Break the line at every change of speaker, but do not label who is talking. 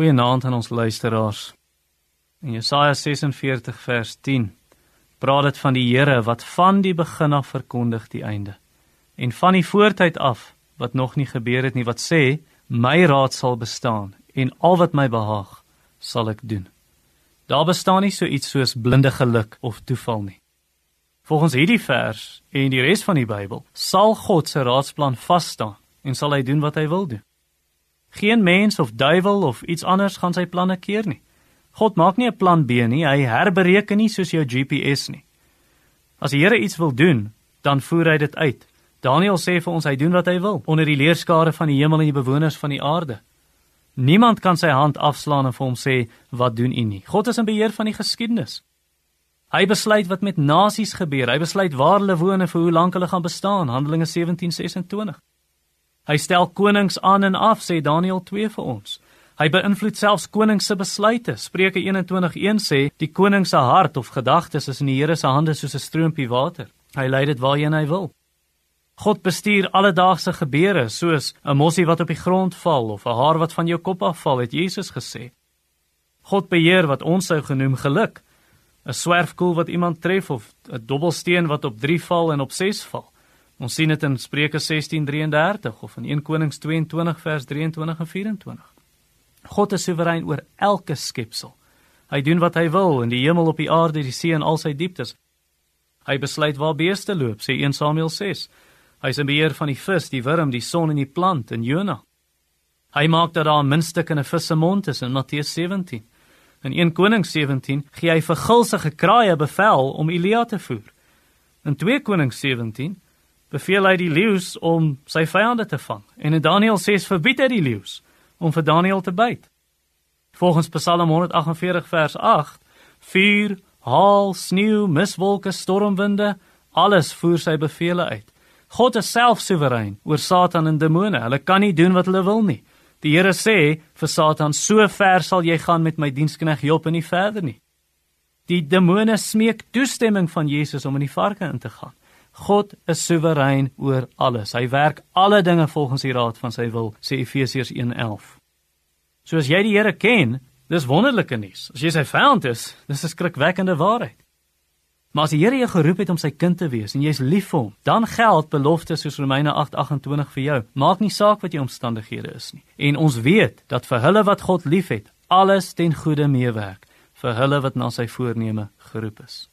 Goeienaand aan ons luisteraars. In Jesaja 46 vers 10 praat dit van die Here wat van die begin af verkondig die einde en van die voortyd af wat nog nie gebeur het nie wat sê my raad sal bestaan en al wat my behaag sal ek doen. Daar bestaan nie so iets soos blinde geluk of toeval nie. Volgens hierdie vers en die res van die Bybel sal God se raadsplan vas staan en sal hy doen wat hy wil doen. Geen mens of duiwel of iets anders gaan sy planne keer nie. God maak nie 'n plan B nie, hy herbereken nie soos jou GPS nie. As die Here iets wil doen, dan voer hy dit uit. Daniël sê vir ons hy doen wat hy wil onder die leerskare van die hemel en die bewoners van die aarde. Niemand kan sy hand afslaan en vir hom sê wat doen u nie. God is in beheer van die geskiedenis. Hy besluit wat met nasies gebeur. Hy besluit waar hulle woon en vir hoe lank hulle gaan bestaan. Handelinge 17:26. Hy stel konings aan en af, sê Daniël 2 vir ons. Hy beïnvloed selfs konings se besluite. Spreuke 21:1 sê die koning se hart of gedagtes is in die Here se hande soos 'n stroompie water. Hy lei dit waarheen hy wil. God bestuur alledaagse gebeure soos 'n mossie wat op die grond val of 'n haar wat van jou kop afval, het Jesus gesê. God beheer wat ons sou genoem geluk. 'n Swerfkoel wat iemand tref of 'n dobbelsteen wat op 3 val en op 6 val. Ons sien dit in Spreuke 16:33 of in 1 Konings 22 vers 23 en 24. God is soewerein oor elke skepsel. Hy doen wat hy wil in die hemel, op die aarde, die see en al sy dieptes. Hy besluit waar beeste loop, sê 1 Samuel 6. Hy is in beheer van die vis, die wurm, die son en die plant in Jona. Hy maak dat daar 'n muntstuk in 'n vis se mond is in Matteus 17. In 1 Konings 17 gee hy vir gulsige kraaie bevel om Elia te voer. In 2 Konings 17 beveel hy die leeu's om sy vyande te vang. En in Daniël 6 verbied hy die leeu's om vir Daniël te byt. Volgens Psalm 148 vers 8: Vuur, haal, sneeu, miswolke, stormwinde, alles voer sy beveelings uit. God is self soewerein oor Satan en demone. Hulle kan nie doen wat hulle wil nie. Die Here sê vir Satan: "So ver sal jy gaan met my dienskneg Job en nie verder nie." Die demone smeek toestemming van Jesus om in die varke in te gaan. God is soewerein oor alles. Hy werk alle dinge volgens die raad van sy wil, sê Efesiërs 1:11. So as jy die Here ken, dis wonderlike nuus. As jy sy vyand is, dis 'n skrikwekkende waarheid. Maar as die Here jou geroep het om sy kind te wees en jy's lief vir hom, dan geld beloftes soos Romeine 8:28 vir jou. Maak nie saak wat jou omstandighede is nie. En ons weet dat vir hulle wat God liefhet, alles ten goeie meewerk vir hulle wat na sy voorneme geroep is.